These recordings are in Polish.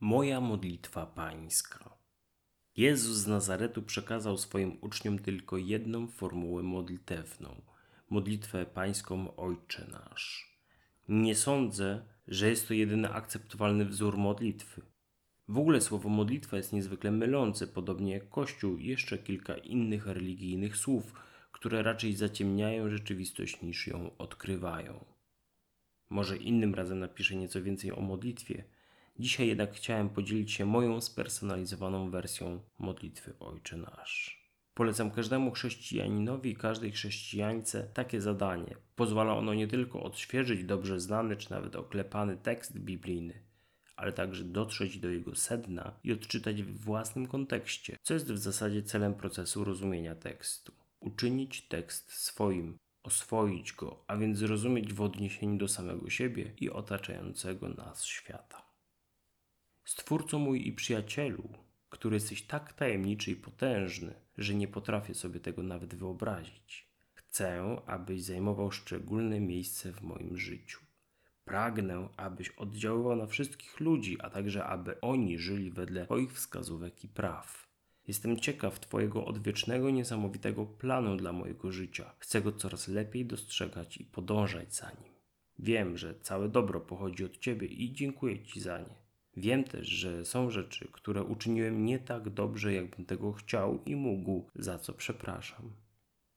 Moja modlitwa pańska. Jezus z Nazaretu przekazał swoim uczniom tylko jedną formułę modlitewną modlitwę pańską Ojcze nasz. Nie sądzę, że jest to jedyny akceptowalny wzór modlitwy. W ogóle słowo modlitwa jest niezwykle mylące, podobnie jak Kościół i jeszcze kilka innych religijnych słów, które raczej zaciemniają rzeczywistość niż ją odkrywają. Może innym razem napiszę nieco więcej o modlitwie. Dzisiaj jednak chciałem podzielić się moją spersonalizowaną wersją modlitwy Ojcze Nasz. Polecam każdemu chrześcijaninowi i każdej chrześcijańce takie zadanie. Pozwala ono nie tylko odświeżyć dobrze znany czy nawet oklepany tekst biblijny, ale także dotrzeć do jego sedna i odczytać w własnym kontekście, co jest w zasadzie celem procesu rozumienia tekstu. Uczynić tekst swoim, oswoić go, a więc zrozumieć w odniesieniu do samego siebie i otaczającego nas świata. Stwórco mój i przyjacielu, który jesteś tak tajemniczy i potężny, że nie potrafię sobie tego nawet wyobrazić. Chcę, abyś zajmował szczególne miejsce w moim życiu. Pragnę, abyś oddziaływał na wszystkich ludzi, a także aby oni żyli wedle Twoich wskazówek i praw. Jestem ciekaw Twojego odwiecznego, niesamowitego planu dla mojego życia. Chcę go coraz lepiej dostrzegać i podążać za nim. Wiem, że całe dobro pochodzi od Ciebie i dziękuję Ci za nie. Wiem też, że są rzeczy, które uczyniłem nie tak dobrze, jakbym tego chciał i mógł, za co przepraszam.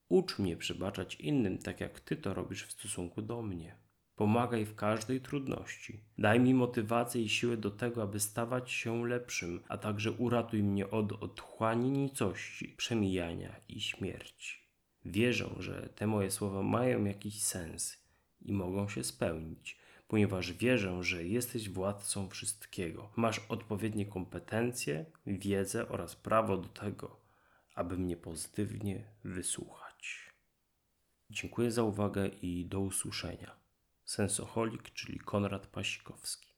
Ucz mnie przebaczać innym tak, jak Ty to robisz w stosunku do mnie. Pomagaj w każdej trudności. Daj mi motywację i siłę do tego, aby stawać się lepszym, a także uratuj mnie od otchłani nicości, przemijania i śmierci. Wierzę, że te moje słowa mają jakiś sens i mogą się spełnić, ponieważ wierzę, że jesteś władcą wszystkiego. Masz odpowiednie kompetencje, wiedzę oraz prawo do tego, aby mnie pozytywnie wysłuchać. Dziękuję za uwagę i do usłyszenia. Sensoholik, czyli Konrad Pasikowski.